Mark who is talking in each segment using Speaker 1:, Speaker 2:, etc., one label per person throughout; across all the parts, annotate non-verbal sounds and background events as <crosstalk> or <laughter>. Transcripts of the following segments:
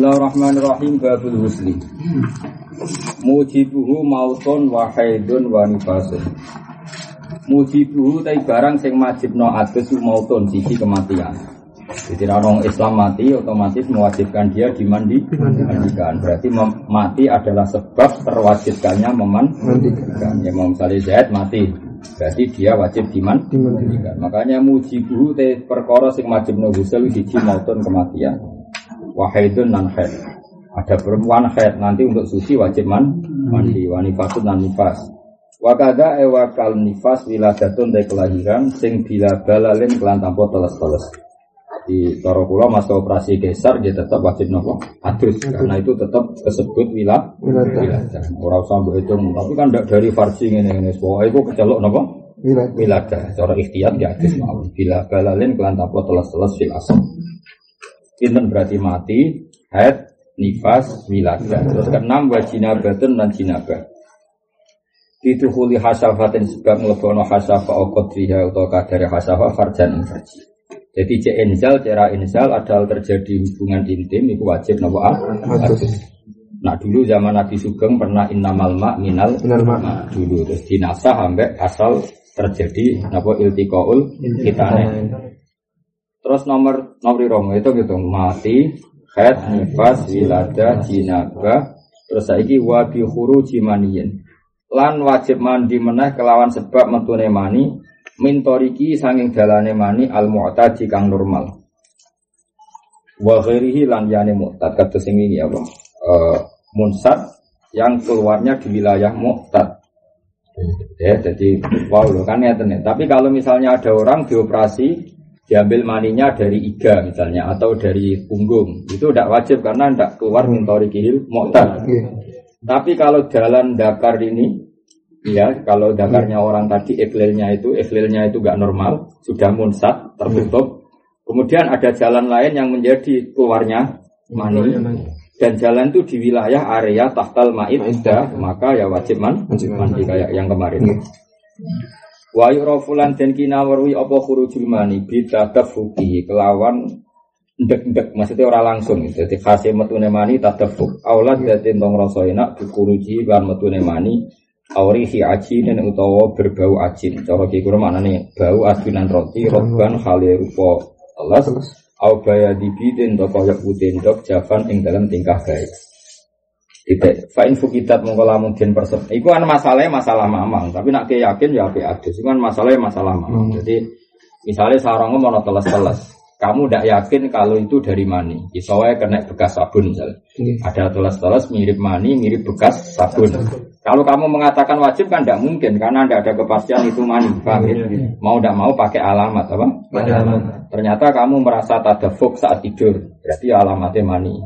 Speaker 1: Bismillahirrahmanirrahim babul husli. Mujibuhu mautun wa haidun wa nifasun. Mujibuhu tai barang sing majibno adus mautun sisi kematian. Jadi orang Islam mati otomatis mewajibkan dia dimandi mandikan. Berarti mati adalah sebab terwajibkannya memandikan. Ya mau misalnya Zaid mati, berarti dia wajib dimandikan. Makanya mujibuhu te perkara sing majibno ghusl siji mautun kematian wahidun nan haid. Ada perempuan haid nanti untuk suci wajib man mandi wanifasun nan nifas. Wakada ewakal nifas wiladatun dari kelahiran sing bila balalin kelan tanpa teles-teles. Di toro pulau masa operasi geser dia tetap wajib nopo adus karena itu tetap disebut wila wiladah. Orang sambil itu tapi kan dari farsi ini ini semua itu kecelok nopo wiladah. Cara ikhtiar dia adus mau bila balalin kelan tanpa teles-teles fil Pinten berarti mati, head, nifas, wilada. Terus keenam wajinabatun dan jinabah. Dituhuli hasafatin sebab ngelepono hasafa okot fiha atau kadari hasafa farjan farji. Jadi cek enzal, cara enzal adalah terjadi hubungan intim itu wajib nopo Nah dulu zaman Nabi Sugeng pernah innamal ma minal ma dulu terus dinasah sampai asal terjadi nopo iltikoul kita Terus nomor nomor romo itu gitu mati, head, nifas, wilada, jinaba, terus saiki wabi huru jimaniyin. Lan wajib mandi meneh kelawan sebab metune mani mintoriki sanging dalane mani al mu'tadi kang normal. Wa ghairihi lan yani mu'tad kata sing ini apa? Uh, munsat yang keluarnya di wilayah mu'tad. Ya, jadi wow kan ya Tapi kalau misalnya ada orang dioperasi diambil maninya dari iga misalnya atau dari punggung itu tidak wajib karena tidak keluar mintori kihil moktar. Iya. Tapi kalau jalan dakar ini ya kalau dakarnya yeah. orang tadi eklilnya itu eklilnya itu nggak normal sudah munsat tertutup. Kemudian ada jalan lain yang menjadi keluarnya mani dan jalan itu di wilayah area tahtal ma'id maka ya wajib man mandi kayak yang kemarin. Wa yurofulan dan kinawarwi apa khurujul mani bita tafuki kelawan ndek-ndek maksudnya orang langsung jadi khasih metune mani tadafuk aulad dadi tong rasa enak dikuruji lan metune mani aurihi ajin dan utawa berbau ajin. Cara ki mana nih bau adunan roti roban khali rupa Allah au baya dibidin to kaya putih dok javan ing dalam tingkah baik tidak. Fa'in fukitat mongko lamun den persep. Iku kan masalahnya masalah mamang, tapi nak yakin ya api adus. Iku kan masalahnya masalah mamang. Hmm. Jadi misalnya sarangnya mau teles-teles. Kamu tidak yakin kalau itu dari mani. Isownya kena bekas sabun misalnya. Hmm. Ada teles-teles mirip mani, mirip bekas sabun. Kalau kamu mengatakan wajib kan tidak mungkin karena tidak ada kepastian itu mani. Paham ya? Mau tidak mau pakai alamat apa? alamat. Ternyata kamu merasa tadafuk saat tidur, berarti alamatnya mani.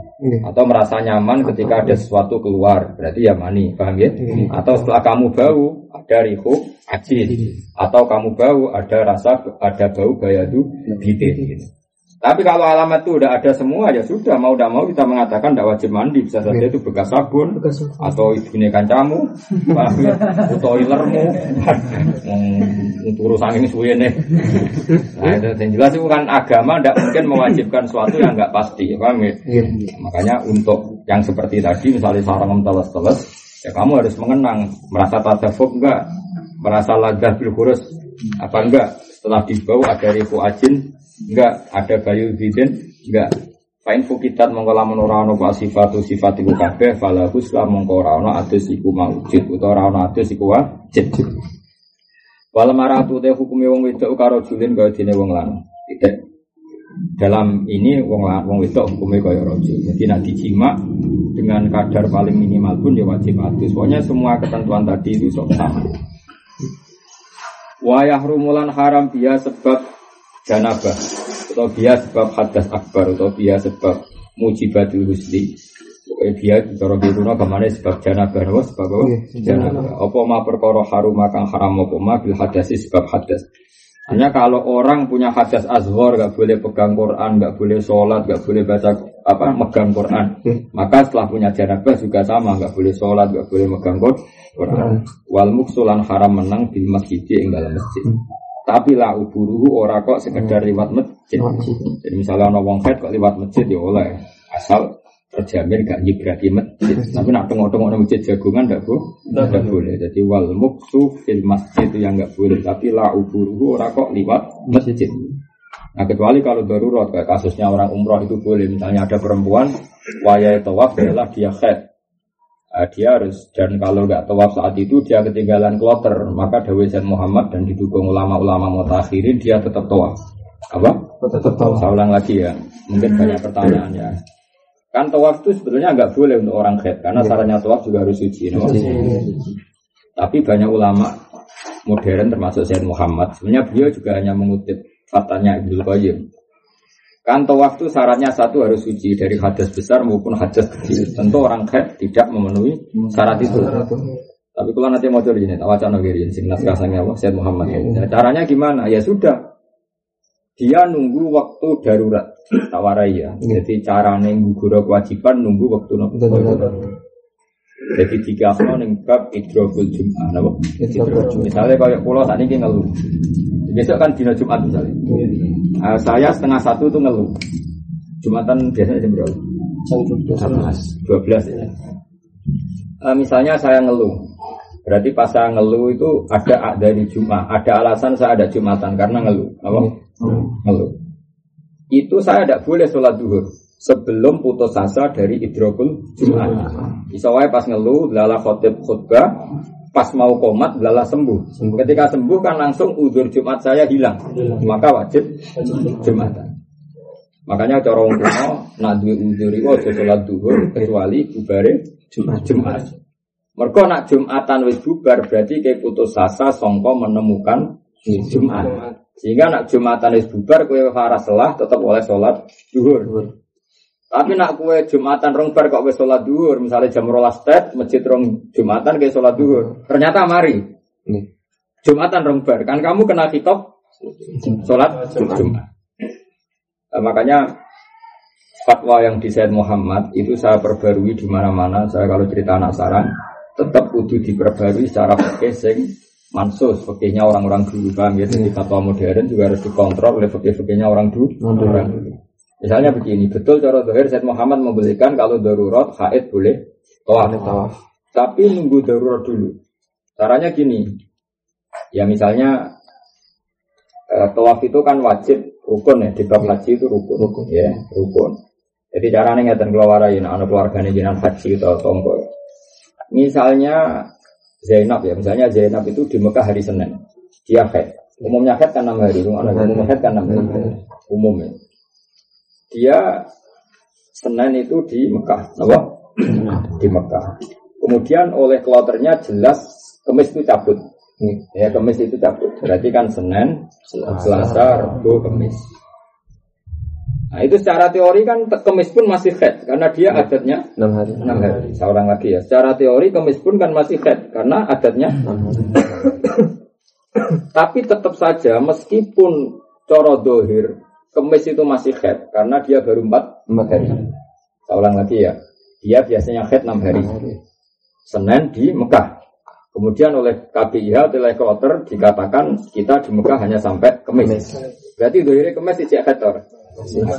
Speaker 1: Atau merasa nyaman ketika ada sesuatu keluar, berarti ya mani. Paham ya? Atau setelah kamu bau ada rihu ajin. Atau kamu bau ada rasa ada bau bayadu bidin. Gitu. Tapi kalau alamat itu udah ada semua ya sudah mau tidak mau kita mengatakan tidak wajib mandi bisa saja itu bekas sabun, bekas sabun. atau ibunya kancamu, atau ilermu, untuk urusan ini suwe nih. Nah itu yang jelas itu kan agama tidak mungkin mewajibkan sesuatu yang nggak pasti, paham ya? Iya. Makanya untuk yang seperti tadi misalnya sarang teles-teles, ya kamu harus mengenang merasa tasawuf enggak, merasa lagah bil apa enggak setelah dibawa ada ribu ajin Enggak, ada bayu bidin, enggak. Fain fukitat mongko lamun ora ana sifatu sifat iku kabeh falahus la mongko ora ana adus iku maujud utawa ora ana adus iku wajib. Wal maratu te hukume wong wedok karo julin kaya dene wong lanang. Tidak. Dalam ini wong wong wedok hukume kaya rajul. Jadi nak dijima dengan kadar paling minimal pun ya wajib adus. Pokoknya semua ketentuan tadi itu sama. Wayah rumulan haram dia sebab janabah atau dia sebab hadas akbar atau dia sebab mujibatul husli Pokoknya dia cara biruno ke mana sebab janabah apa sebab apa? Iya, janabah. Apa ma perkara harum kang haram apa ma bil hadasi sebab hadas. Hanya kalau orang punya hadas azhar gak boleh pegang Quran, gak boleh sholat, gak boleh baca apa megang Quran. Iya. Maka setelah punya janabah juga sama, gak boleh sholat, gak boleh megang Quran. Wal muksulan haram menang di masjid yang dalam masjid. Hmm. Tapi lah uburu ora kok sekedar hmm. lewat masjid. Jadi misalnya ono wong kok lewat masjid ya oleh asal terjamin gak nyibrati masjid. Tapi nak tengok-tengok masjid jagungan ndak bu, ndak boleh. Jadi wal muksu fil masjid itu yang nggak boleh. Tapi la uburuhu ora kok liwat masjid. Nah kecuali kalau darurat kayak kasusnya orang umroh itu boleh. Misalnya ada perempuan wayai tawaf adalah dia khed. Nah, dia harus dan kalau nggak tawaf saat itu dia ketinggalan kloter. Maka Dewi Zain Muhammad dan didukung ulama-ulama mutakhirin dia tetap tawaf. Apa?
Speaker 2: Tetap tahu.
Speaker 1: saya ulang lagi ya. Mungkin banyak pertanyaan ya kan tawaf itu sebetulnya nggak boleh untuk orang khed karena syaratnya tawaf juga harus suci no? tapi banyak ulama modern termasuk Sayyid Muhammad sebenarnya beliau juga hanya mengutip fatanya Ibnu Qayyim kan tawaf itu syaratnya satu harus suci dari hadas besar maupun hadas kecil tentu orang khed tidak memenuhi syarat itu tapi kalau nanti mau cari ini, wacana kiri, sing naskah sange Allah, Sayyid Muhammad. Nah, caranya gimana? Ya sudah, dia nunggu waktu darurat, tawarai ya. Jadi caranya gugur kewajiban nunggu waktu nopo. Jadi tiga asal ning bab idrokul jum'ah. Misalnya kayak pulau saat ini ngeluh. Besok kan dina Jumat misalnya. Ah, saya setengah satu tuh ngeluh. Jumatan biasanya jam berapa? Dua belas ya. Eh, misalnya saya ngeluh, berarti pas saya ngeluh itu ada di Jumat, ada alasan saya ada Jumatan karena ngeluh, apa? Ngeluh. Itu saya tidak boleh sholat duhur sebelum putus asa dari idrokul Jumat. Bisa wae pas ngeluh, lala khotib khutbah, pas mau komat, lala sembuh. Ketika sembuh kan langsung udur Jumat saya hilang, maka wajib Jumatan. Makanya cara wong kuno nak duwe udzur iku aja salat duhur kecuali bubare Jumat. Jumat. Mergo nak Jumatan wis bubar berarti kayak putus asa songko menemukan Jumat. Sehingga nak Jumatan wis bubar kowe ora selah tetap oleh salat duhur. Tapi nak kue Jumatan rong bar kok wis salat duhur, misalnya jam 12 tet masjid rong Jumatan kayak salat duhur. Ternyata mari Jumatan rong bar kan kamu kena kitab salat Jumat. Nah, makanya fatwa yang di Said Muhammad itu saya perbarui di mana-mana. Saya kalau cerita anak saran tetap kudu diperbarui secara sing mansus fikihnya orang-orang dulu paham ya. Jadi fatwa modern juga harus dikontrol oleh orang dulu. Orang dulu. Misalnya begini, betul cara dohir Said Muhammad membelikan kalau darurat haid boleh tawaf. Tapi nunggu darurat dulu. Caranya gini, ya misalnya eh, tawaf itu kan wajib rukun ya di bab haji itu rukun, rukun ya rukun. Jadi caranya ngeten keluarai, nah anak keluarganya jinan haji atau tonggo. Misalnya Zainab ya, misalnya Zainab itu di Mekah hari Senin, dia haid. Umumnya haid kan enam hari, umumnya haid kan enam hari, umumnya. Dia Senin itu di Mekah, apa? di Mekah. Kemudian oleh kloternya jelas kemis itu cabut. Ya kemis itu cabut. Berarti kan Senin, Selasa, Rabu, Kemis. Nah itu secara teori kan kemis pun masih head karena dia adatnya
Speaker 2: 6 hari.
Speaker 1: 6 hari. Seorang lagi ya. Secara teori kemis pun kan masih head karena adatnya. <coughs> Tapi tetap saja meskipun coro dohir kemis itu masih head karena dia baru 4
Speaker 2: 4 hari.
Speaker 1: Saya ulang lagi ya. Dia biasanya head 6 hari. Senin di Mekah. Kemudian oleh KPIH, oleh kloter dikatakan kita di Mekah hanya sampai Kemis. Berarti dohirnya Kemis tidak head tor. Nah,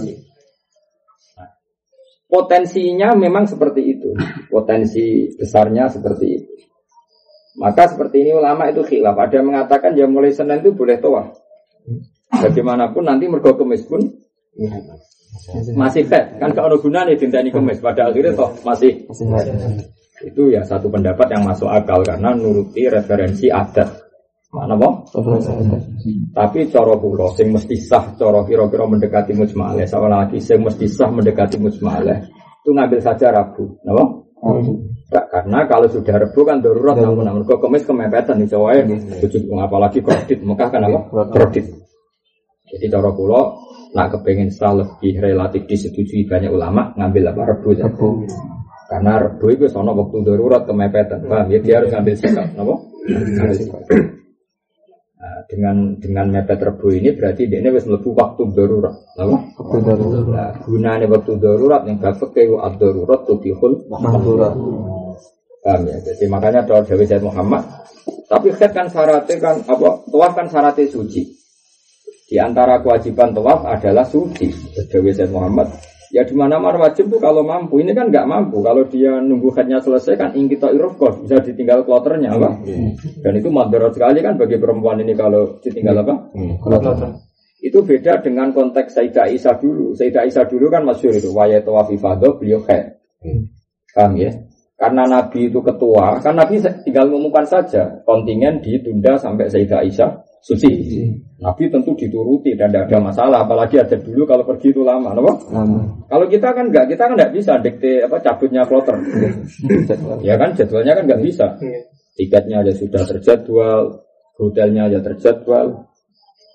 Speaker 1: Potensinya memang seperti itu. Potensi besarnya seperti itu. Maka seperti ini ulama itu khilaf. Ada yang mengatakan ya mulai Senin itu boleh toa. Bagaimanapun nanti mergo kemis pun masih head. Kan kalau gunanya dintani kemis. Pada akhirnya toh masih itu ya satu pendapat yang masuk akal karena nuruti referensi adat. Mana boh? Tapi coro kulo sing mesti sah, coro kira-kira mendekati mujmalah. Sama lagi sing mesti sah mendekati mujmalah. Itu ngambil saja Rabu, napa? Enggak, karena kalau sudah Rabu kan darurat namun namun kok kemis kemepetan di Jawa ya. Tujuh apalagi kredit, Mekah kan apa? Kredit. Jadi cara kulo nak kepengen sah lebih relatif disetujui banyak ulama ngambil apa Rabu. ya. Karena Rabu itu sono waktu darurat kemepetan, paham ya? Dia harus ngambil sikap, napa? Ngambil sikap. Nah, dengan dengan mepet rebu ini berarti dia ini wis mlebu waktu darurat. Apa?
Speaker 2: Waktu darurat.
Speaker 1: Nah, gunanya waktu darurat yang gak pakai wa darurat tubihul
Speaker 2: Mahdurat.
Speaker 1: Paham ya? Jadi makanya doa Dewi Said Muhammad. Tapi khed kan syaratnya kan apa? Tawaf kan syaratnya suci. Di antara kewajiban tawaf adalah suci. Dewi Said Muhammad. Ya di mana mana wajib tuh kalau mampu. Ini kan nggak mampu. Kalau dia nunggu headnya selesai kan ingkita irofkos bisa ditinggal kloternya apa? Dan itu madarat sekali kan bagi perempuan ini kalau ditinggal apa? Itu beda dengan konteks Sayyidah Aisyah dulu. Sayyidah Aisyah dulu kan masyur itu. Wayat wafifado beliau head. Paham ya? Karena Nabi itu ketua, kan Nabi tinggal mengumumkan saja kontingen ditunda sampai Sayyidah Aisyah suci. Nabi tentu dituruti dan tidak ada masalah. Apalagi ada dulu kalau pergi itu lama?
Speaker 2: Lama.
Speaker 1: Kalau kita kan nggak, kita kan nggak bisa dikte apa cabutnya kloter. ya kan jadwalnya kan nggak bisa. Tiketnya aja sudah terjadwal, hotelnya aja terjadwal.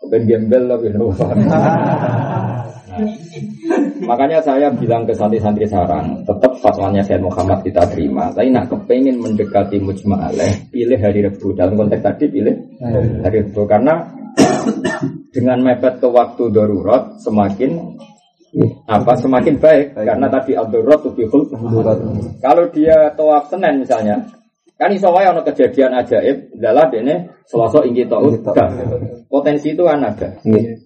Speaker 1: Bukan gembel lebih <laughs> makanya saya bilang ke santri-santri sarang, tetap fatwanya Syed Muhammad kita terima. Tapi nak kepengen mendekati mujma'aleh, pilih hari Rebu. Dalam konteks tadi pilih hari Rebu. Karena dengan mepet ke waktu darurat semakin apa semakin baik karena tadi al-darurat tubihul kalau dia tawaf Senin misalnya kan iso wae ana kejadian ajaib dalah dene Selasa ingki taud potensi itu kan ada.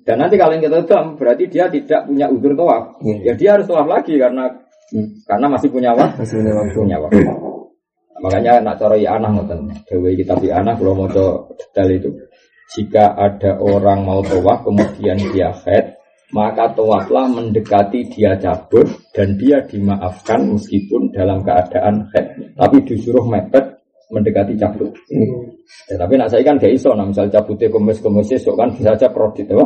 Speaker 1: Dan nanti kalau kita dam berarti dia tidak punya udur tawaf. Ya dia harus tawaf lagi karena karena masih punya waktu.
Speaker 2: Masih punya waktu.
Speaker 1: punya waktu. Makanya nak cara ya anak ngoten. Dewe kitab ya anak kalau mau detail itu. Jika ada orang mau tawaf kemudian dia head maka tawaflah mendekati dia cabut dan dia dimaafkan meskipun dalam keadaan head tapi disuruh mepet mendekati cabut Ya, tapi nak saya kan gak iso, nah misal cabutnya komis komis esok kan bisa aja prodit apa?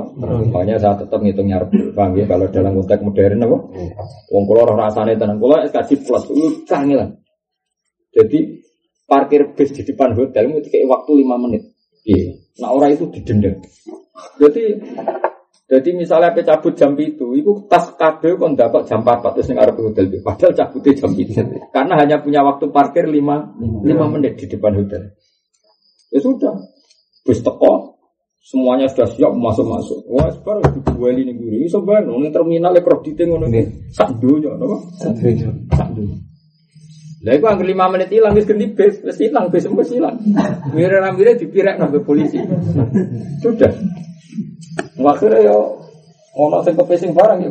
Speaker 1: Makanya saya tetap ngitungnya rebu, paham ya? Kalau dalam konteks modern apa? Wong kulo roh rasane tenan, kulo SKJ plus, kangelan. Jadi parkir bis di depan hotel itu kayak waktu lima menit. Iya. Nah orang itu didenda. Jadi jadi misalnya apa cabut jam itu, itu tas kabel kon dapat jam 4 terus ngarep hotel itu. Padahal cabutnya jam itu. Karena hanya punya waktu parkir 5 5 menit di depan hotel. Ya sudah. Bis teko, semuanya sudah siap masuk-masuk. Wah, sekarang dibuali nih guru. Iso bayang, nang terminal ya kredite ngono iki. Sak donya, napa? Sak donya. Lah iku anggere 5 menit ilang wis ganti bis, wis ilang bis wis ilang. Mire-mire dipirek nang polisi. <laughs> Sudah. Akhirnya yo ono sing kepesing barang ya.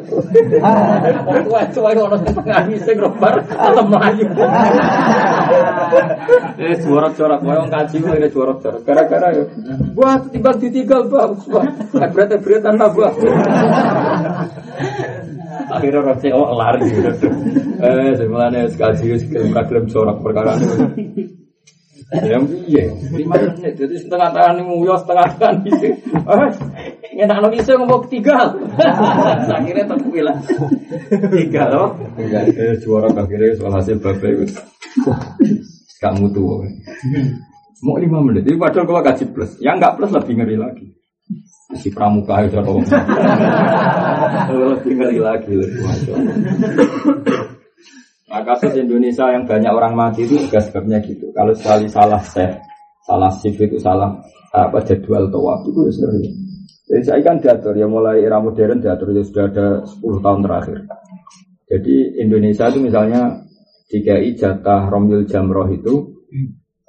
Speaker 1: Wah, tuwa ono sing pengahi sing robar tetep mlayu. <laughs> Eh jorok-jorok wae wong kaji kuwi ada jorok-jorok. Gara-gara yo. Wah, timbang ditinggal bang. Wah, berat-berat tambah. Akhirnya orang cewek lari gitu. Eh, semuanya sekali wis gelem jorok perkara ini. Ya iya, lima menit. Jadi setengah tangan ini setengah tangan itu. Ngenak no bisa ngomong tiga. Akhirnya terpilah. Tiga loh. Eh, juara akhirnya soal hasil bapak itu. Gak mutu. Mau lima menit. Jadi padahal kalau gaji plus, yang nggak plus lebih ngeri lagi. Si pramuka itu atau lebih ngeri lagi. Nah, kasus Indonesia yang banyak orang mati itu juga sebabnya gitu. Kalau sekali salah set, salah shift itu salah apa jadwal tawaf itu ya sering. Jadi saya kan diatur ya mulai era modern diatur ya sudah ada 10 tahun terakhir. Jadi Indonesia itu misalnya DKI jatah Romyul Jamroh itu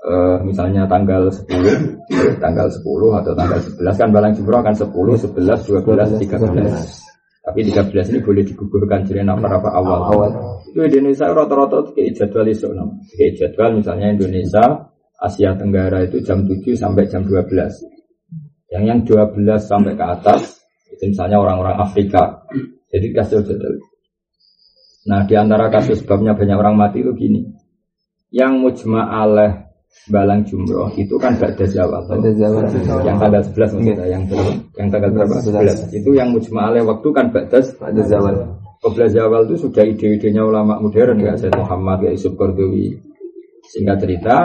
Speaker 1: eh, misalnya tanggal 10 tanggal 10 atau tanggal 11 kan balang jumroh kan 10, 11, 12, 13 tapi 13 ini boleh digugurkan jadi apa apa awal.
Speaker 2: Awal.
Speaker 1: Itu Indonesia rata-rata kayak jadwal nam. Kayak jadwal misalnya Indonesia Asia Tenggara itu jam 7 sampai jam 12. Yang yang 12 sampai ke atas itu misalnya orang-orang Afrika. Jadi jadwal. Nah, di antara kasus sebabnya banyak orang mati itu gini. Yang mujma aleh balang jumroh itu kan zawal.
Speaker 2: Ba'da zawal.
Speaker 1: Yang tanggal 11 maksudnya, yang? Yang tanggal berapa? 11. Itu yang mujma aleh waktu kan ba'da
Speaker 2: Ada zaman.
Speaker 1: Qabla zawal itu sudah ide-idenya ulama modern ya Said Muhammad ya Yusuf Qardawi. Singkat cerita,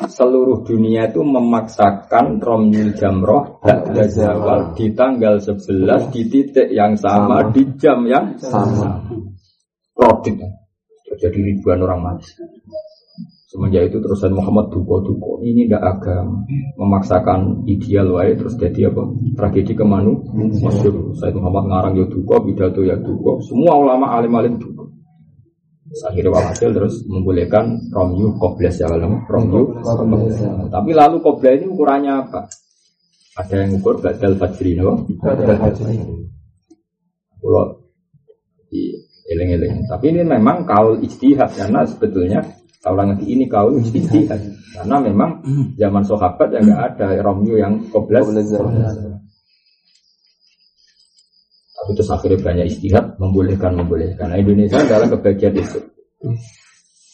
Speaker 1: seluruh dunia itu memaksakan Romyul Jamroh ba'da zawal di tanggal 11 di titik yang sama,
Speaker 2: Sama.
Speaker 1: di jam yang
Speaker 2: Sama.
Speaker 1: Rodit. Jadi ribuan orang mati. Semenjak itu terusan Muhammad duko-duko. Ini tidak agama. Memaksakan ideal wae terus jadi apa? Tragedi kemanu? Masyur. Said Muhammad ngarang ya duko, pidato ya duko. Semua ulama alim-alim duko. Terus Akhirnya walhasil terus membolehkan Romyu Qoblas ya kalau Romyu. Tapi lalu Qoblas ini ukurannya apa? Ada yang ukur Badal Fajri no?
Speaker 2: Badal Fajri.
Speaker 1: Kalau di Eling-eling. Tapi ini memang kaul ijtihad karena sebetulnya kalau lagi ini kaul ijtihad karena memang zaman sahabat ya nggak ada Romeo yang koblas. Tapi terus akhirnya banyak istihad membolehkan membolehkan. Nah, Indonesia adalah kebagian itu.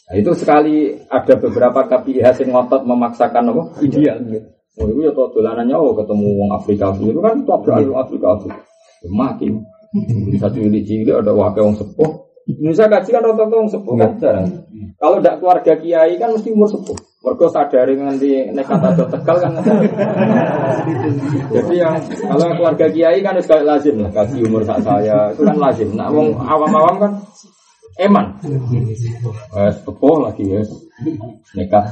Speaker 1: Nah, itu sekali ada beberapa KPIH yang ngotot memaksakan apa ideal. Oh itu ya tau dolanannya oh ketemu wong Afrika itu kan tabrakan wong Afrika itu Ya, mati. Di satu ini cilik ada wakil wong sepuh. Indonesia kaji kan rata-rata wong sepuh kan jarang. Kalau tidak keluarga kiai kan mesti umur sepuh. Mereka sadari nganti nekat atau tegal kan. Jadi yang kalau keluarga kiai kan sekali lazim lah kasih umur saat saya itu kan lazim. Nah, wong awam-awam kan eman. Eh, sepuh lagi ya. Nekat.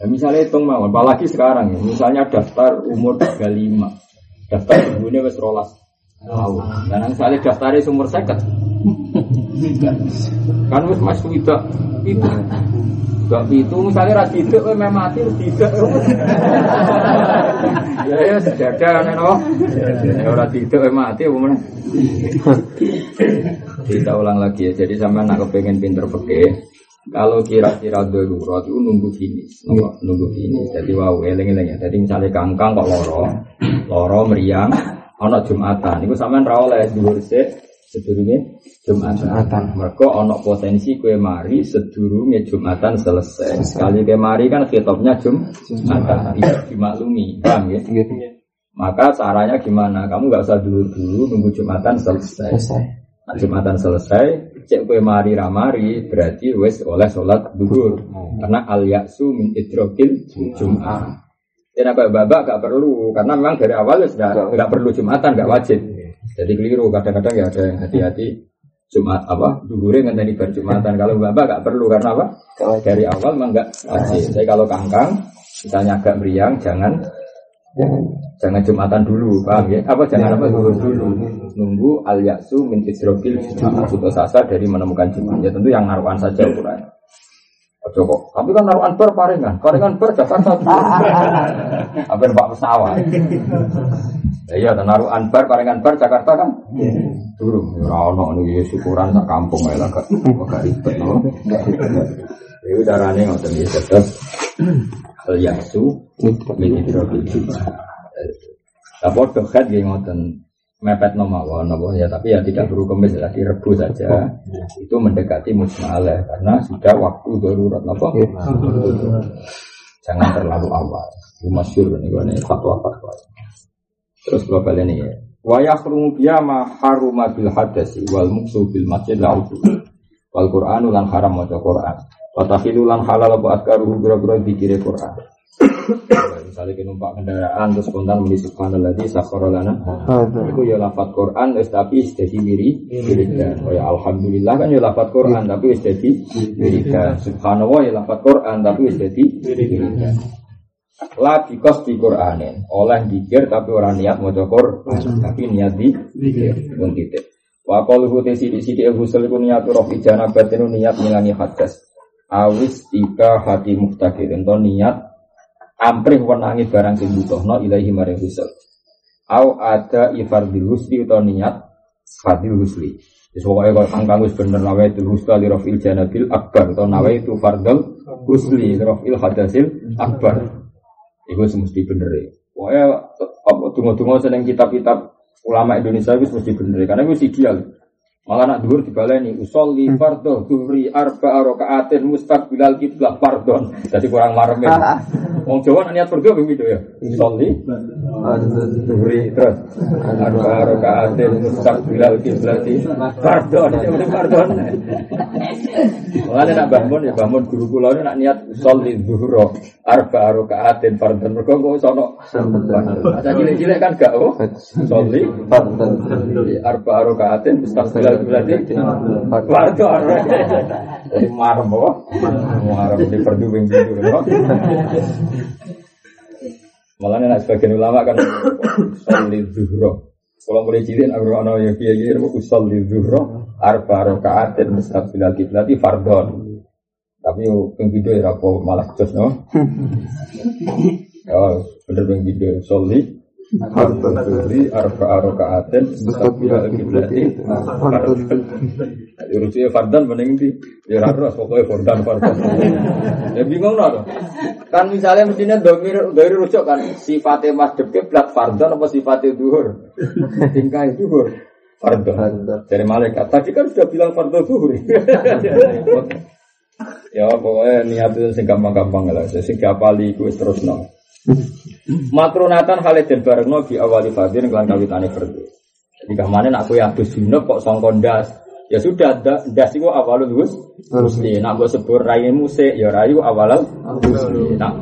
Speaker 1: Ya, misalnya hitung mau, apalagi sekarang ya. Misalnya daftar umur 35. Daftar ibunya wes rolas. Tahu. Dan misalnya daftarnya umur seket. Kan wes mas tidak itu. Gak itu misalnya ras kowe meh mati tidak. <laughs> Ya ya sejadah nek Ya ora tidak mati meneh. <laughs> Kita ulang lagi ya. Jadi sama nak kepengen pinter peke. Kalau kira-kira darurat itu nunggu finish, nunggu, finish. Jadi wow, eleng-eleng ya. Jadi misalnya kangkang kok loro, loro meriang, ono jumatan. Itu sampean ra oleh dhuwur sik sedurunge jumatan. Mereka ono potensi kue mari sedurunge jumatan selesai. Sekali kue mari kan kitabnya jumatan. Itu dimaklumi, paham ya? Maka caranya gimana? Kamu nggak usah dulu-dulu nunggu jumatan selesai. Nah, Jumatan selesai, cek kue mari ramari berarti wes oleh sholat duhur. Karena al yaksu min idrokil jum'ah. Dan apa babak gak perlu karena memang dari awal ya sudah nggak perlu jumatan nggak wajib. Jadi keliru kadang-kadang ya ada yang hati-hati Jumat apa duhurnya ngenteni bar jumatan kalau babak gak perlu karena apa dari awal memang nggak wajib. Jadi kalau kangkang misalnya agak meriang jangan Jangan jumatan dulu, paham ya? Apa jangan apa dulu dulu? Nunggu al yaksu min isrofil putus asa dari menemukan jumat. Ya tentu yang naruhan saja ukuran. Ojo kok. Tapi kan naruhan ber paringan, paringan ber Jakarta. Hampir pak pesawat. Ya iya, dan naruhan bar paringan bar Jakarta kan. Turun. Ya ono nih syukuran tak kampung ya lah. Gak ribet loh. Itu caranya ngoten ya tetap al yaksu min idrokil jumat. Lah podo khat nggih ngoten mepet no mawon napa ya tapi ya tidak perlu kemis lah direbus saja. Itu mendekati musmalah karena sudah waktu darurat napa jangan terlalu awal. Itu masyhur ini ini fatwa fatwa. Terus global ini ya. Wa yahrumu biya ma haruma bil hadasi wal muksu bil masjid la'udu wal qur'anu lan haram maca qur'an. Wa takhilu lan halal apa askaru bira-bira dikire qur'an misalnya kita numpak kendaraan terus spontan muni subhanallah di sakhara lana itu ya lafat Quran terus tapi jadi wiri wiridan oh ya alhamdulillah kan ya lafat Quran tapi wis wiridan subhanallah ya lafat Quran tapi wis jadi wiridan la bikos di Quranin oleh dikir tapi orang niat mau Quran tapi niat di pun titik. Wa qaluhu te sidi sidi husul iku niat roh ijana batinu niat ngilani hadas awis tika hati muhtakir ento niat amprih wenangi barang sing butuhno ilahi maring husul. Au ada ifardil husli utawa niat fardil husli. Wis pokoke kok angkang wis bener nawa itu husla li rafil janabil akbar utawa nawa itu fardal husli li rafil hadasil akbar. Iku semesti bener. Pokoke apa tunggu-tunggu seneng kitab-kitab ulama Indonesia itu mesti bener karena itu ideal. Malah nak dhuwur dibaleni usolli fardhu dhuhri arba rakaatin mustaqbilal kiblah fardhon. Jadi kurang marem. Wong Jawa niat fardhu apa gitu ya? Usolli dhuhri terus arba rakaatin mustaqbilal kiblah fardhon. Itu fardhon. Malah nak bangun ya bangun guru kula nak niat usolli dhuhra arba rakaatin fardhon. Mergo kok sono Masa cilik-cilik kan gak oh. Usolli fardhon arba rakaatin mustaqbilal warga jadi marem apa marem di perdubing gitu malah nih sebagian ulama kan usul zuhro kalau mulai cilik aku ana ya kiai kiai usul zuhro arba rokaatin mustaqbil kiblat fardon. Tapi yang video ya apa malah jos no? <laughs> Ya bener yang video soli
Speaker 2: Fardun.
Speaker 1: Zuhri arba'a raka'atin mustaqbilal kiblati. Urusi fardan mending di ya ora terus pokoknya fardan fardan. Ya bingung no. Kan misalnya mestinya domir dari rujuk kan sifatnya masdep kiblat fardan apa sifatnya duhur? Tingkah duhur. Fardan. Dari malaikat. Tadi kan sudah bilang fardan duhur. <laughs> ya pokoknya niat itu sing gampang-gampang lah. Sing gapali iku wis terus no. Makrunatan Khalid dan Barengno di awali fadil kelan kawitane fardu. Jadi kamane nak kowe adus junub kok sangka ndas. Ya sudah, da- ndas iku awalul wus. Rusli. Nak mbok sebur rai musik ya rayu rusli. Nak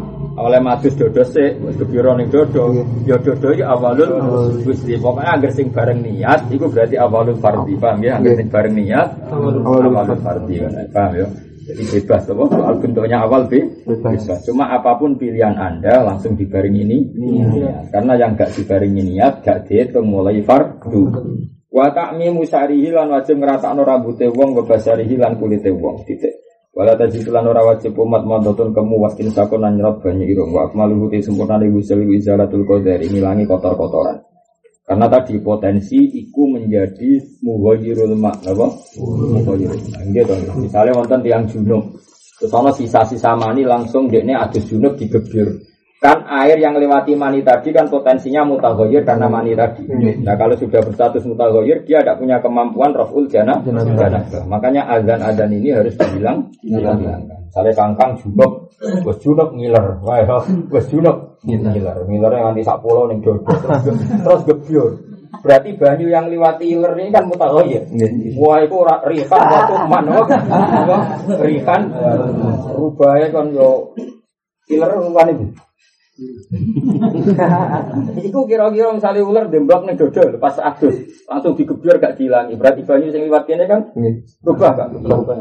Speaker 1: oleh madus dodo sik, wis kepiro ning dodo, ya dodo ya awalul rusli. Pokoknya angger sing bareng niat iku berarti awalul fardhi, paham ya? Angger sing bareng niat
Speaker 2: awalul
Speaker 1: fardhi, paham ya? Jadi bebas apa? Soal bentuknya awal be
Speaker 2: Bebas.
Speaker 1: bebas. Cuma apa pun pilihan Anda langsung dibaring ini niat. Karena yang gak dibaringi niat gak dihitung mulai fardu. Wa ta'mimu syarihi lan wajib ngratakno rambute wong wa basarihi lan kulite wong. Titik. Wala tajid lan ora wajib umat madotun kemu waskin sakon lan nyerot banyak irung wa akmaluhu te sempurna li wusul izalatul qadar ngilangi kotor-kotoran. Karena tadi potensi iku menjadi mughayyirul ma, apa? Mughayyirul ma. Nggih to. Misale wonten tiang junub. Terus sisa-sisa mani langsung dekne adus junub digebir. Kan air yang lewati mani tadi kan potensinya mutaghayyir karena mani tadi. Nah, kalau sudah berstatus mutaghayyir dia tidak punya kemampuan raful jana janabah. Makanya azan-azan ini harus dibilang. Misalnya kangkang junub, wes junub ngiler, wah, wes junub ngiler, ngiler yang nanti sak pulau ning dodo terus ge- terus gebyur. Berarti banyu yang lewati iler ini kan mutaghayyir. Wah, itu ora rihan waktu man, apa? Apa? Rihan rubahnya kan yo iler rupane itu. <laughs> Iku kira-kira misalnya ular demblok nih dodol pas adus langsung digebyur gak dihilangi. Berarti banyu sing liwat kene kan rubah gak?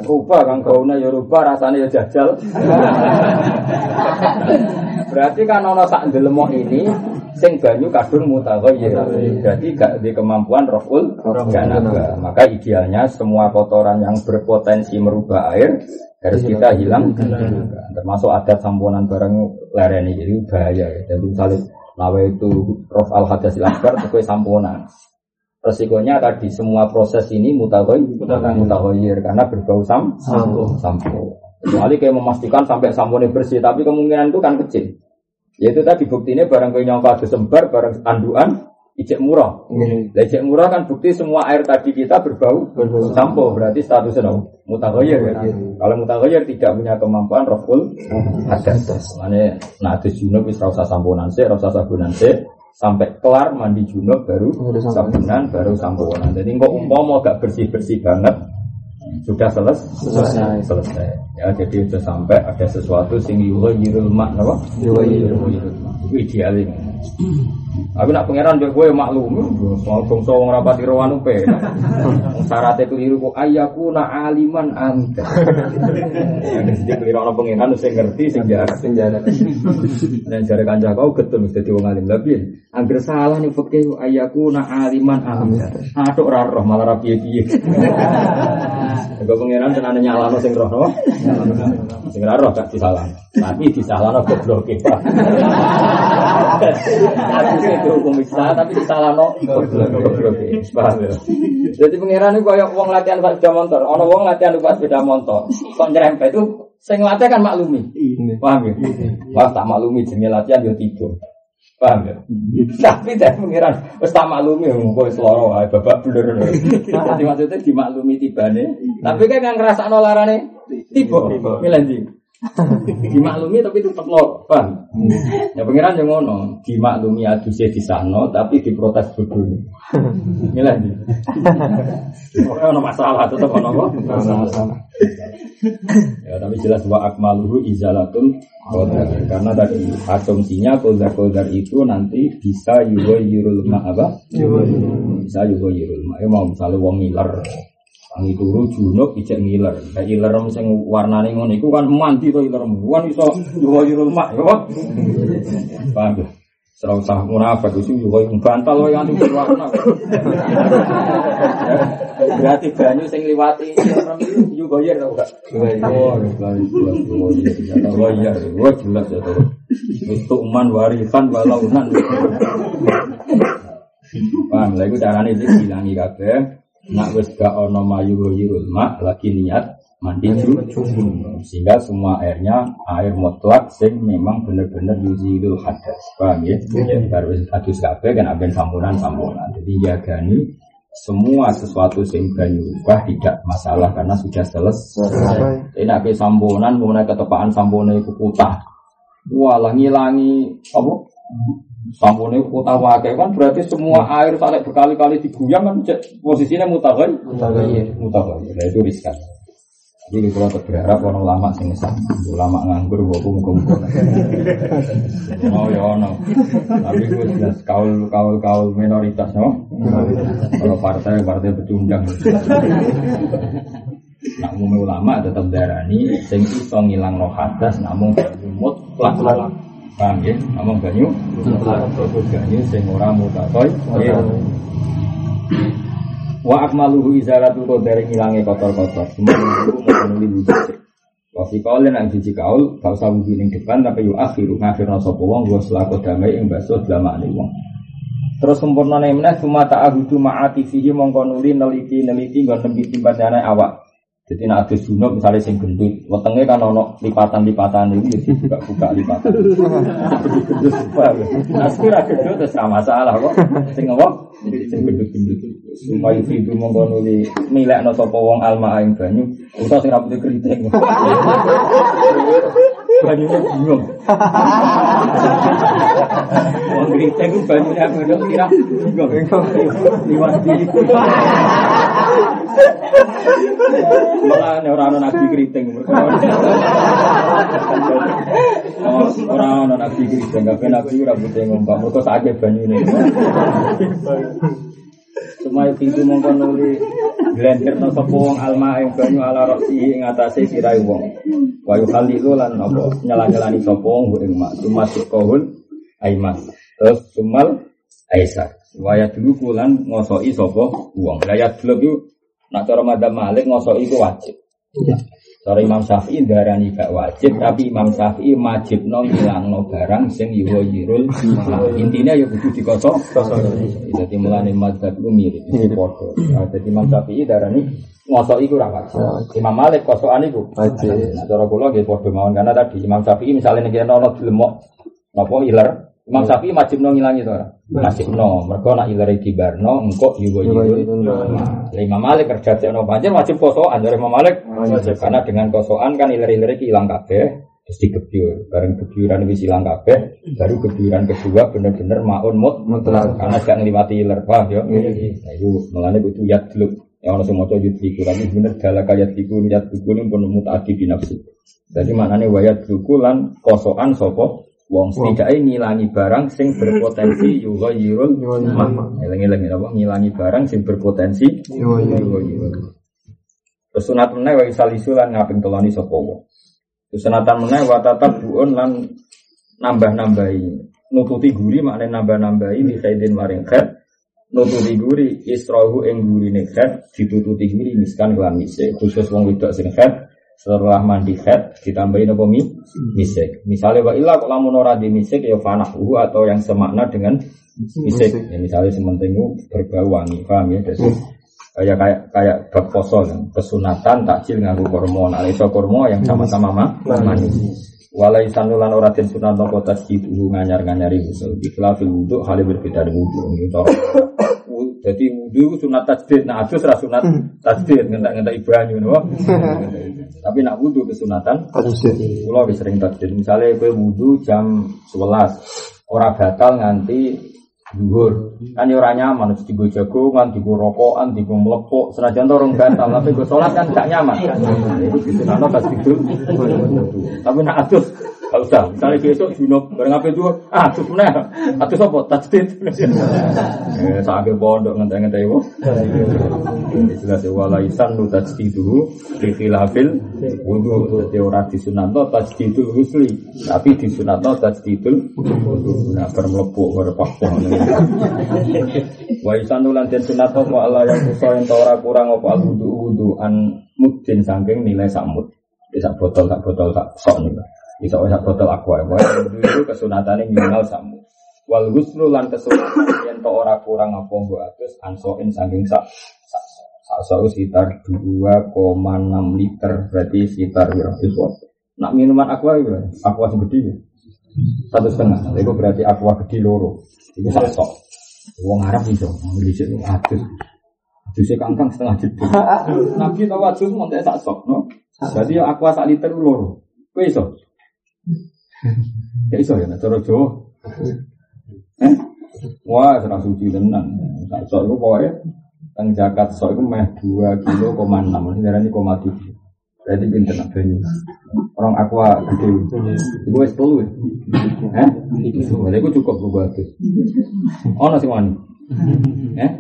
Speaker 1: Rubah kan gauna ya rubah rasanya ya jajal. <laughs> Berarti kan ono sak ndelemok ini sing banyu kadung mutaghayyir. Berarti gak di kemampuan raful janabah. Maka idealnya semua kotoran yang berpotensi merubah air harus kita hilang termasuk adat samponan barang lereni jadi bahaya ya. jadi misalnya lawe itu rof al hadasil akbar sesuai <laughs> samponan resikonya tadi semua proses ini mutagoy mutagoyir karena berbau sam
Speaker 2: Sampo.
Speaker 1: kecuali kayak memastikan sampai samponya bersih tapi kemungkinan itu kan kecil. Yaitu tadi buktinya barang kau nyangka sembar barang anduan ijek murah lah ijek murah kan bukti semua air tadi kita berbau sampo berarti statusnya no, mutagoyir ya. Kalau mutagoyir tidak punya kemampuan roful hadas. Mana nah ada junub wis rasa samponan sih, rasa sabunan sih sampai kelar mandi junub baru sabunan baru samponan. Jadi kok umpama gak bersih bersih banget sudah seles
Speaker 2: Selesai.
Speaker 1: selesai. Ya jadi sudah sampai ada sesuatu sing yughayirul mak napa?
Speaker 2: Yughayirul
Speaker 1: Itu idealnya. Aku nak pangeran mbek kowe maklum, soal bangsa wong rapati rawan upe. Wong Syaratnya keliru kok ayakuna aliman anta. Sing keliru ana pangeran sing ngerti sing jarak. Dan jare kanca kau getun mesti dadi wong alim. Angger salah nih fikih ayakuna aliman anta. Atuk ora roh malah ra piye-piye. Kau pangeran tenan nyalano sing roh? Sing ora roh gak disalahno. Tapi disalahno gobloke. Harusnya itu hukum bisa, tapi disalahno. Paham ya? Jadi pangeran itu kayak wong latihan pas sepeda motor. Ono wong latihan pas sepeda motor. Kok nyerempet itu sing latih kan maklumi. Paham ya? Wah tak maklumi jenenge latihan yo tidur. Paham ya? Tapi dari pengiran wis tak maklumi kok wis lara wae babak blur. Jadi maksudnya dimaklumi tibane. Tapi kan yang ngrasakno larane tiba. Milih ndi? <laughs> Dimaklumi tapi tetep lara. Paham? Ya pengiran yang ngono, dimaklumi aduse disahno tapi diprotes bodone. <laughs> Milih ndi? Ora ono masalah tetep ono apa?
Speaker 2: Sama-sama.
Speaker 1: Ya, tapi jelas wa akmaluhu izalatul qadar. Karena tadi asumsinya qadar-qadar itu nanti bisa yughayyirul ma apa? Bisa yughayyirul ma. Ya mau misalnya wong ngiler. Wangi turu junub ijek ngiler. Kayak ngiler sing warnane ngono iku kan mandi to ngiler. Kan iso ma, ya apa? Paham ya? Serau sah munafik itu juga yang bantal wae nganti berwarna. Berarti banyu sing liwati yo goyer tau gak? Oh. Ya. Wah jelas ya to. Itu man warisan walaunan. Paham, lha iku carane iki dilangi kabeh. Nak wis gak ono mayu goyirul mak lagi niat mandi junub sehingga semua airnya air mutlak sing memang benar-benar yuzilul hadas. Paham ya? Ya baru hadis kabeh kan aben sampunan sampunan jadi jagani semua sesuatu sing banyu ubah tidak masalah karena sudah selesai. Ini ape sampunan kemudian ketepaan sampunan itu kutah. Walah ngilangi apa sampunan kutah wakai kan berarti semua air sampai berkali-kali diguyang kan posisinya mutagai mutagai mutagai nah itu riskan jadi kalau berharap orang lama sing sak, ulama nganggur gue pun kumpul. <laughs> Oh ya ono. Tapi gue jelas kaul kaul kaul minoritas no. Kalau partai partai pecundang. Nak umum ulama tetap darani sing iso ngilang no hadas namun umut plak Paham ya? Namun banyu Itu banyu sing ora mutatoy Wa akmaluhu izalatu dari ngilangi kotor-kotor. Semua itu memenuhi wujud. Wa fi qaulin ang siji kaul gak usah ning depan tapi yu akhiru ngakhirna sapa wong wa selaku damai ing baso dlamane wong. Terus sempurna meneh cuma ta'ahudu ma'ati fihi mongko nuli neliti neliti nggon nembi timbandane awak. Jadi nak ada junub misalnya sing gendut, wetenge kan ono lipatan-lipatan itu jadi buka-buka lipatan. Gendut apa? Nah sekira gendut terus sama masalah kok. Sing apa? Sing gendut-gendut. Supaya itu mongko nuli milek no sopo wong alma aing banyu, usah sing rambutnya keriting. Banyunya bingung. Wong keriting itu banyunya bingung kira bingung. Liwat nek ora ana nabi keriting. Ora ana nabi keriting, kabeh nabi ora butuh ngompak, mergo sakake banyune. Semua pintu mongkon nuli Glender no sapa wong alma ing banyu ala roksi ing atase sirai wong. Wa yukhalilu lan apa nyala-nyalani wong ing mak. Tumasuk kohun aimas. Terus sumal aisar. Waya dulu kulan ngosoki sapa wong. Lah ya dulu Nak cara madhab Malik ngosok itu wajib. Cara Imam Syafi'i darani gak wajib, tapi Imam Syafi'i wajib no ngilang no barang sing yuwa yirul. Intinya ya kudu dikosok. Jadi mulane madhab itu mirip, itu podo. Jadi Imam Syafi'i darani ngosok itu ora wajib. Imam Malik kosokan itu wajib. Nah cara kula nggih podo mawon karena tadi Imam Syafi'i misalnya nek ana dilemok napa iler Imam Syafi'i wajib no ngilangi to ora? Wajib no. Mergo nak ilare dibarno engko yuwa yuwa. Lah Imam Malik kerja ono pancen wajib kosokan dari Imam Malik. Karena dengan kosokan kan ilare-ilare ki ilang kabeh terus digebyur. Bareng gebyuran wis ilang kabeh, baru gebyuran kedua bener-bener maun mut mutlak karena gak ngliwati iler. Paham ya? Nah itu melane kudu yadluk. Ya ono sing maca yudliku tapi bener dalaka yadliku yadliku pun mutaati binafsi. Jadi maknanya wayat lan kosokan sopo Wong setidaknya ngilangi barang sing berpotensi <laughs> yuga yirul mah. Eling-eling apa ngilangi barang sing berpotensi yuga yirul. Terus sunat meneh wa isalisu lan ngaping teloni sapa wong. Terus sunatan meneh wa tatap buun lan nambah-nambahi. Nututi guri maknane nambah-nambahi li khaidin maring. Nututi guri isrohu ing gurine khaid ditututi guri miskan kelan. Khusus wong wedok sing setelah mandi head ditambahin apa mi misik. Misalnya wa ilah kalau ora di misik ya fanahu atau yang semakna dengan misik. ya, misalnya sementing berbau wangi paham ya? Jadi kayak kayak kayak bab poso kan? Kesunatan takjil nganggu kormo nah iso kormo yang sama-sama mah manis. Walai sanulan ora den sunat nopo tasjid nganyar nganyari usul. Ikhlafil wudhu hal berbeda dengan wudhu ini jadi wudhu sunat tajdid, nah adus ra sunat tajdid, ngentak ngentak ibanyu, no? <laughs> Tapi nak wudhu kesunatan tajdid. Kulo wis sering tajdid. Misalnya kowe wudhu jam 11, ora batal nganti dhuwur. Kan ya ora nyaman mesti digo jagongan, digo rokokan, digo mlepok, senajan to rong batal, tapi go salat kan gak nyaman. Itu disunatno tajdid. Tapi nak adus Gak usah, misalnya besok junub, bareng apa itu, ah, terus mana? Atau apa? Tajdid. Eh, sampai pondok ngentai-ngentai wo. Jelas ya, walaisan lu tajdidu, di khilafil, wudhu, jadi orang disunanto tajdidul husli, tapi disunanto tajdidul, nah, bermelepuk, berpakpon. <laughs> Wa isanu lan den sunat apa Allah yang kusa yang ora kurang apa wudu wudu an mudin saking nilai samut. Bisa botol tak botol tak sok nih. Bisa sak botol aqua. Wa wudu itu kesunatane minimal samut. Wal ghuslu lan kesunatan yen to ora kurang apa nggo atus ansoin saking sak sak sak sekitar 2,6 liter berarti sekitar itu. Nak minuman aqua itu, aqua segede ya. Satu setengah, itu berarti aqua gede loro. Itu sak sok. Wong Arab iso, beli sik adus. Adusnya kangkang setengah jeda. <laughs> Nabi tahu adus tak sak sok, no. Jadi aqua sak liter loro. Kowe iso? Ya iso ya, cara Jawa. Eh? Wah, serang suci tenan. Sak sok itu pokoknya Teng zakat sok itu meh 2 kilo koma 6 Ini koma 7 Berarti pinter nak banyu Orang aqua gede Itu wis telu ya Eh? Berarti itu cukup gue bagus. Oh nasi wani. Eh?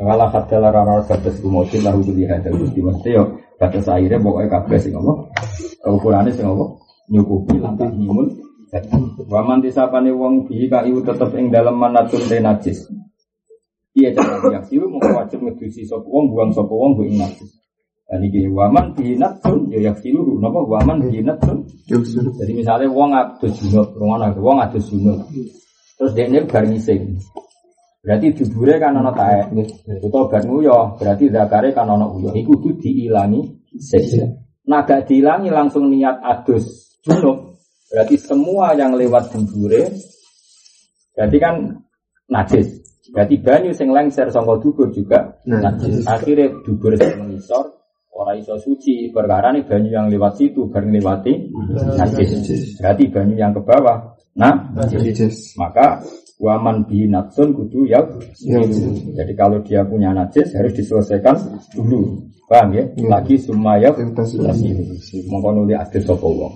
Speaker 1: Kalau kata lara batas kumotin lahu beli hadal gusti. Mesti yo batas akhirnya pokoknya kabeh sing apa? Ukurannya sing apa? Nyukupi lantas nyimun Waman disapane wong bihi kaiu tetep ing dalem manatun te najis. Iya cara yak silu mau wajib ngedusi sapa wong buang sapa wong ing najis. Dan iki waman bihi natun ya yak silu napa waman bihi natun. Jadi misalnya wong adus junub, ngono wong adus junub. Terus dekne bar ngising. Berarti dubure kan ana taek. Utawa bar nguyo, berarti zakare kan ana uyo. Iku kudu diilangi sik. Nah gak diilangi langsung niat adus junub. Berarti semua yang lewat dubure berarti kan najis. Berarti banyu sing lengser sangka dubur juga najis. Akhirnya dubur sing mengisor ora iso suci perkara ini banyu yang lewat situ bareng lewati najis. Berarti banyu yang ke bawah nah najis. Maka waman bi natsun kudu ya Jadi kalau dia punya najis harus diselesaikan dulu. Paham ya? Lagi sumaya mongko nuli adus sapa wong.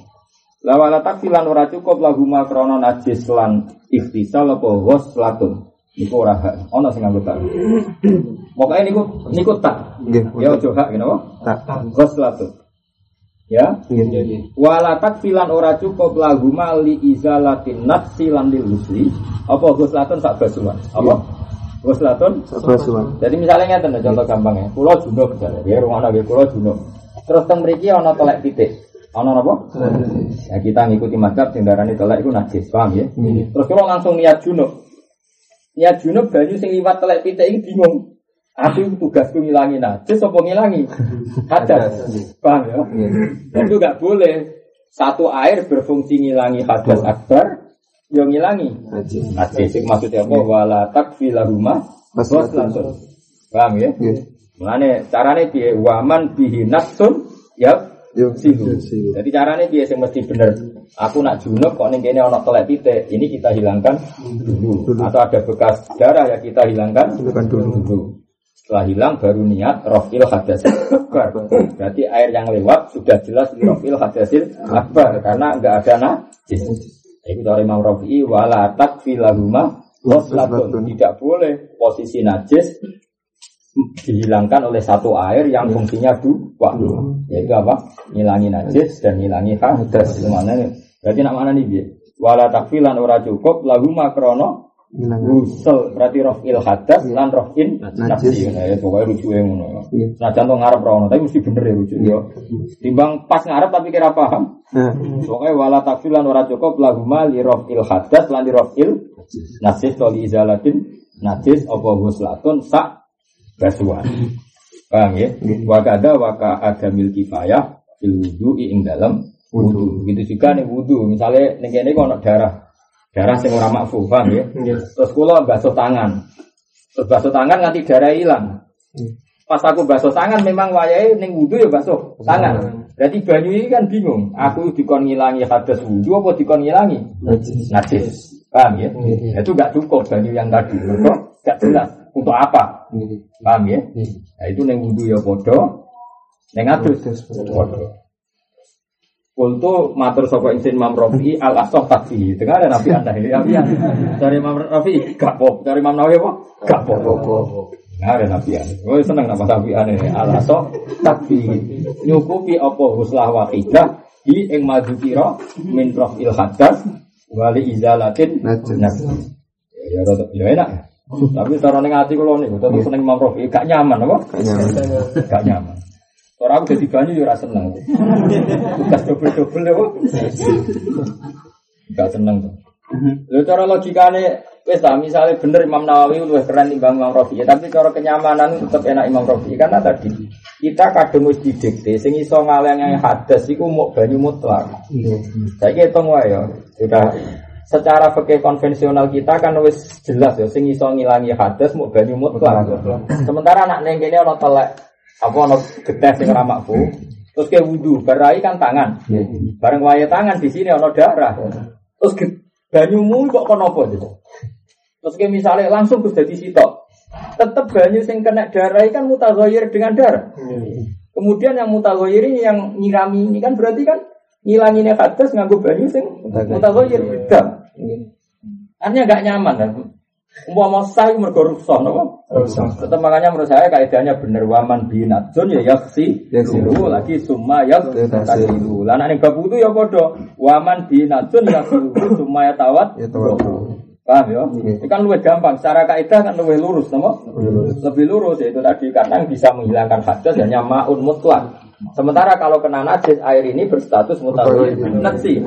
Speaker 1: Lawala takfilan ora cukup lagu makrono najis lan ikhtisal apa ghuslatun. Iku ora hak. Ono sing nganggo tak. Pokoke niku niku tak. Ya ojo hak ngene apa? Tak. Ghuslatun. Ya. Wala takfilan ora cukup lagu mali izalatin nafsi lan lil husli. Apa ghuslatun sak basuhan? Apa? Ghuslatun
Speaker 2: sak basuhan.
Speaker 1: Jadi misalnya ngeten contoh gampang ya. Pulau junub misalnya. Ya rumah nabi pulau junub. Terus teng mriki ana telek titik. Ono apa? Ya kita ngikuti mazhab sing darani telek iku najis, paham ya? Terus kalau langsung niat junub. Niat junub banyu sing liwat telek pitik iki bingung. Aku tugasku ngilangi najis apa ngilangi hadas. Paham ya? Itu gak boleh. Satu air berfungsi ngilangi hadas akbar, yo ngilangi najis. Najis maksudnya apa? Wala takfilahuma langsung. Paham ya? Mulane carane piye? Waman bihi nafsun ya silu. Jadi caranya dia yang mesti bener. Aku nak junub kok ning kene ana telek titik, ini kita hilangkan dulu. Atau ada bekas darah ya kita hilangkan dulu. Setelah hilang baru niat rofil hadasil akbar. Berarti air yang lewat sudah jelas rofil hadasil akbar karena enggak ada najis. Itu dari Imam Rafi'i wala takfilahuma waslatun. Tidak boleh posisi najis dihilangkan oleh satu air yang fungsinya dua yaitu apa? Ngilangi najis dan ngilangi hadas mana berarti nak mana nih dia wala takfilan ora cukup lagu makrono Gusel berarti il hadas lan in najis. ya pokoknya lucu yang ngono nah contoh ngarep rono tapi mesti bener ya lucu yo. Timbang pas ngarep tapi kira paham. Pokoknya wala takfilan ora cukup lagu li il hadas lan il najis. toli izalatin najis apa guslatun sak basuhan. Paham ya? Wakada waka ada mil kifayah fil wudu ing dalam wudu. Begitu juga nih wudu. Misalnya nih kene kok darah. Darah sing ora makfu, paham ya? Terus kula basuh tangan. Terus basuh tangan nganti darah hilang. Pas aku basuh tangan memang wayahe ning wudu ya basuh tangan. Berarti banyu ini kan bingung. Aku dikon ngilangi hadas wudu apa dikon ngilangi najis. Paham ya? Itu gak cukup banyu yang tadi. Kok gak jelas untuk apa? Paham ya? Nah, itu neng wudu ya podo, neng adus podo. Kultu matur sapa insin Imam Rafi al asoh taksi. Tengah ada nabi anda ini nabi Dari Imam Rafi gak pop, dari Imam Nawawi apa? Gak pop. Nah, ada nabi anda. Oh seneng nama nabi anda ini al asoh taksi. Nyukupi apa huslah di ing madu kira min il hadas wali izalatin
Speaker 2: Najis.
Speaker 1: Ya, ya, ya enak. Tapi cara ning ati kula niku tetep seneng Imam Rafi'i gak nyaman apa?
Speaker 2: Kayaknya.
Speaker 1: Gak nyaman. Orang aku jadi banyu ya ora seneng. Tugas double-double ya. Gak seneng tuh. Lho cara logikane wis ta misale bener Imam Nawawi luwih keren timbang Imam Rafi'i, tapi cara kenyamanan tetep enak Imam Rafi'i karena tadi kita kadung wis didikte sing iso ngalengi hadas iku mau banyu mutlak. Saya hitung wae ya. Sudah secara fikih konvensional kita kan wis jelas ya sing iso ngilangi hadas mau banyu mutlak. Sementara anak ning kene ana telek apa ana geteh sing ora makfu. Terus ke wudu, berai kan tangan. Bareng wae tangan di sini ana darah. Terus banyumu kok kono apa gitu. Terus ke misalnya langsung Gus dadi sitok. Tetep banyu sing kena darah kan mutaghayyir dengan darah. Kemudian yang mutaghayyir ini yang nyirami ini kan berarti kan ngilanginnya hadas nganggo banyu sing mutaghayyir beda. Artinya gak nyaman kan. Umpama sah mergo rusak napa? Tetap makanya menurut saya kaidahnya bener waman binatun ya yaksi
Speaker 2: Yaksilu.
Speaker 1: lagi summa ya tasilu. Lah nek bab wudu ya padha waman binatun yaksilu summa ya tawat.
Speaker 2: Ya.
Speaker 1: Paham ya?
Speaker 2: Oke.
Speaker 1: Ini kan lebih gampang. Secara kaidah kan lebih lurus, nama? Lebih lurus yaitu tadi karena bisa menghilangkan hadas hanya maun mutlak. Sementara kalau kena najis air ini berstatus mutawil najis.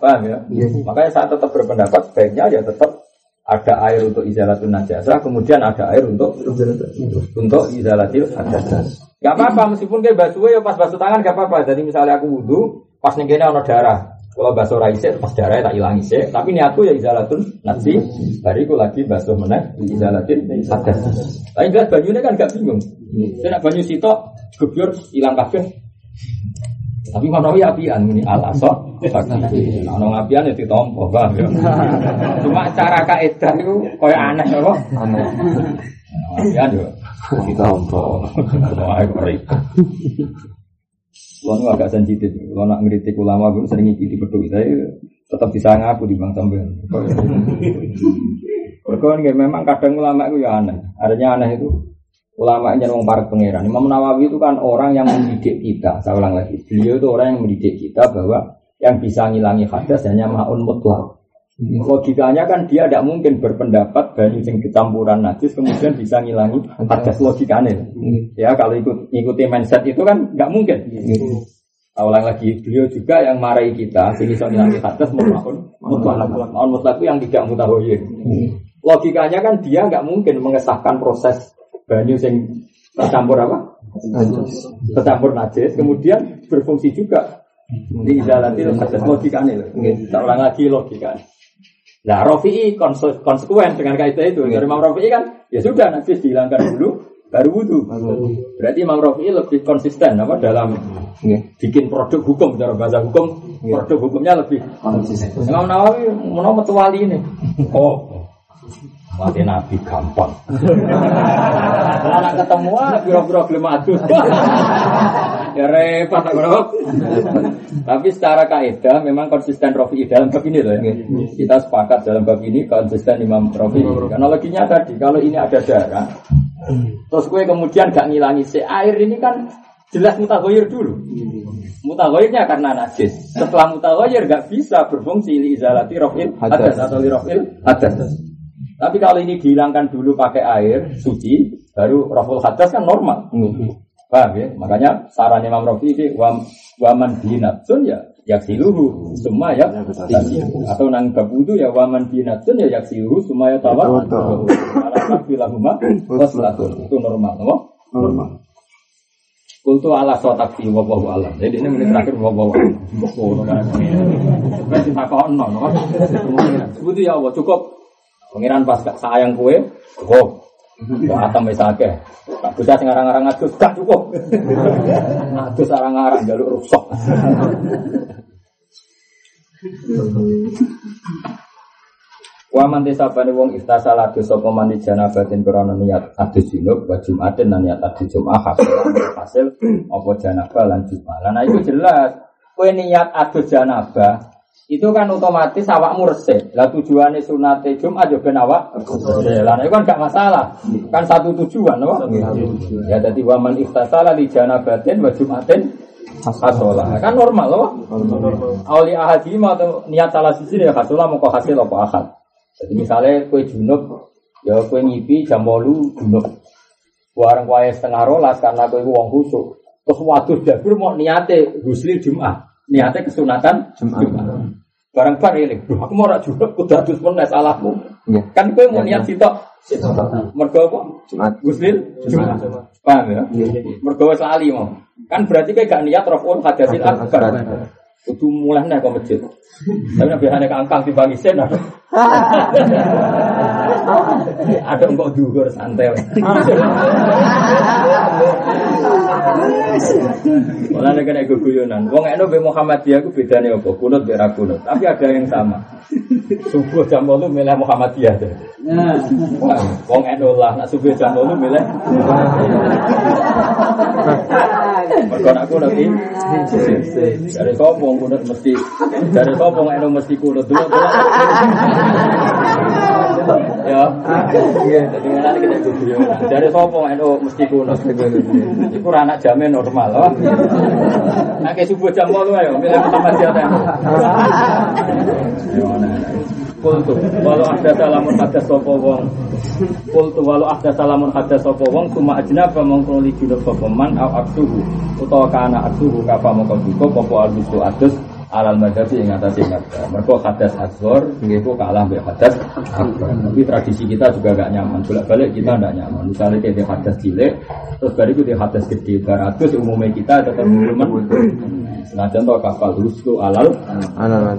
Speaker 1: Paham ya?
Speaker 2: Iya.
Speaker 1: Makanya saya tetap berpendapat sebaiknya ya tetap ada air untuk izalatun najasah, kemudian ada air untuk untuk izalatil hadas. Gak apa-apa meskipun kayak basuh ya pas basuh tangan gak apa-apa. Jadi misalnya aku wudhu pas nih kene ono darah. Kalau basuh raisik pas darah tak hilang sih. Tapi niatku ya izalatun nasi. Bariku lagi basuh meneh izalatil hadas. Tapi jelas banyunya kan gak bingung. Saya nak banyu sitok gebyur hilang kabeh. Tapi mana ya apian ini al asok. Nah, nong apian ya ditompo, ya. Cuma cara kaidah itu koyo aneh apa?
Speaker 2: Aneh.
Speaker 1: Apian yo ditompo. Wah, nu agak sensitif. Kulo nak ngeritik ulama gue sering ngikuti peduli saya tetap bisa ngaku di bang sampean. <laughs> Berkon memang kadang ulama itu ya aneh. Adanya aneh itu ulama yang wong para pangeran. Imam Nawawi itu kan orang yang mendidik kita. Saya ulang lagi, beliau itu orang yang mendidik kita bahwa yang bisa ngilangi hadas hanya maun mutlak. Logikanya kan dia tidak mungkin berpendapat banyu sing kecampuran najis kemudian bisa ngilangi hadas logikanya. Ya kalau ikut ikuti mindset itu kan nggak mungkin. Saya ulang lagi, beliau juga yang marahi kita, sini bisa ngilangi hadas maun mutlak. Mutlak itu yang tidak mutahoyir. Logikanya kan dia nggak mungkin mengesahkan proses banyu sing tercampur apa? Tercampur najis, kemudian berfungsi juga di izalatil hadas logikanya. Saya ulang lagi logikanya. Nah, Rafi'i konse- konsekuen dengan kaidah itu. Dari Imam Rafi'i kan, ya sudah najis dihilangkan dulu, baru wudhu. Berarti Imam Rafi'i lebih konsisten apa dalam bikin produk hukum cara bahasa hukum produk hukumnya lebih konsisten. Imam Nawawi mau metu wali ini. Oh, mati Nabi gampang. <laughs> Kalau nak ketemu biro-biro gelem adus. <laughs> ya repot ngono. Tapi secara kaidah memang konsisten Rafi'i dalam bab ini loh ya. Kita sepakat dalam bab ini konsisten Imam Rafi'i. Karena loginya tadi kalau ini ada darah, terus gue kemudian gak ngilangi si air ini kan jelas mutahoyir dulu. Mutahoyirnya karena najis. Setelah mutahoyir gak bisa berfungsi li izalati rofil hadas atau li rofil hadas. Tapi kalau ini dihilangkan dulu pakai air suci, baru roful hadas kan normal. Paham ya? Makanya saran Imam Rafi ini wa waman binatsun ya yaksiluhu semua ya atau nang bab wudu ya waman binatsun ya yaksiluhu semua ya tawat ala bilahuma waslatun itu normal no?
Speaker 2: Normal.
Speaker 1: Kultu ala sotak fi wa wa alam. Jadi ini menit terakhir wa wa alam. Berarti tak kau no. Sebutu ya Allah cukup. Pengiran pas sayang kue, cukup. Atam wis akeh. Tak bisa sing arang-arang adus gak cukup. Adus arang-arang jaluk rusak. Wa man desabane wong iftasala adus sapa man di janabatin krana niat adus junub wa jumatin lan niat adus jumat hasil apa janabah lan jumat. Nah itu jelas kowe niat adus janabah itu kan otomatis awakmu resik. Lah tujuannya sunate Jumat yo ben awak. Lah nah, itu kan gak masalah. Kan satu tujuan, no? Ya jadi waman iftasala di janabatin wa jumatin hasola. Kan normal loh. Auli ahadi atau niat salah sisi ya hasola mau kok hasil apa akad. Jadi misalnya kue junub, ya kue ngipi jam bolu junub. Warang kue setengah rolas karena kue uang khusuk. Terus waktu jabir mau niate husli Jumat. Niate kesunatan Jumat. Barang bar ini, aku mau rak junub, kudu adus meneh salahku.
Speaker 3: Iya.
Speaker 1: Kan kue mau niat sitok. Mergo apa?
Speaker 3: Jumat.
Speaker 1: Guslil Jumat. Paham ya? Mergo wis lali mau. Kan berarti kayak gak niat raful hadasil akbar. Kudu mulai nih ke masjid. Tapi nabi hanya keangkang di bagi sen. <laughs> Ada enggak dugur santai. <laughs> Malah nek kena guguyonan. Wong eno be Muhammadiyah ku bedane apa? Kunut be kunut. Tapi ada yang sama. Subuh jam 8 milih Muhammadiyah. deh. Wong eno lah nak subuh jam 8 milih. Mergo nak kunut dari sapa wong kunut mesti dari sapa wong eno mesti kunut dulu. Ya. Jadi mana kita guguyonan. Dari sapa eno mesti kunut. Iku ora anak jamin normal kayak subuh jam 8 ayo milih Muhammadiyah. ta. Kultu walau ada salamun ada sopo wong Kultu walau ada salamun ada sopo wong Cuma ajnaba mongkong li junub sopo man Au aksuhu Utawa kana aksuhu Kapa mongkong juga Popo al-bustu adus Alal madhabi yang atas yang ada Mereka hadas asgor Itu kalah be hadas Tapi tradisi kita juga gak nyaman. Bolak balik kita gak nyaman. Misalnya di hadas cilik Terus itu di hadas gede Baratus umumnya kita tetap minuman Senajan toh kapal rustu alal.
Speaker 3: Anak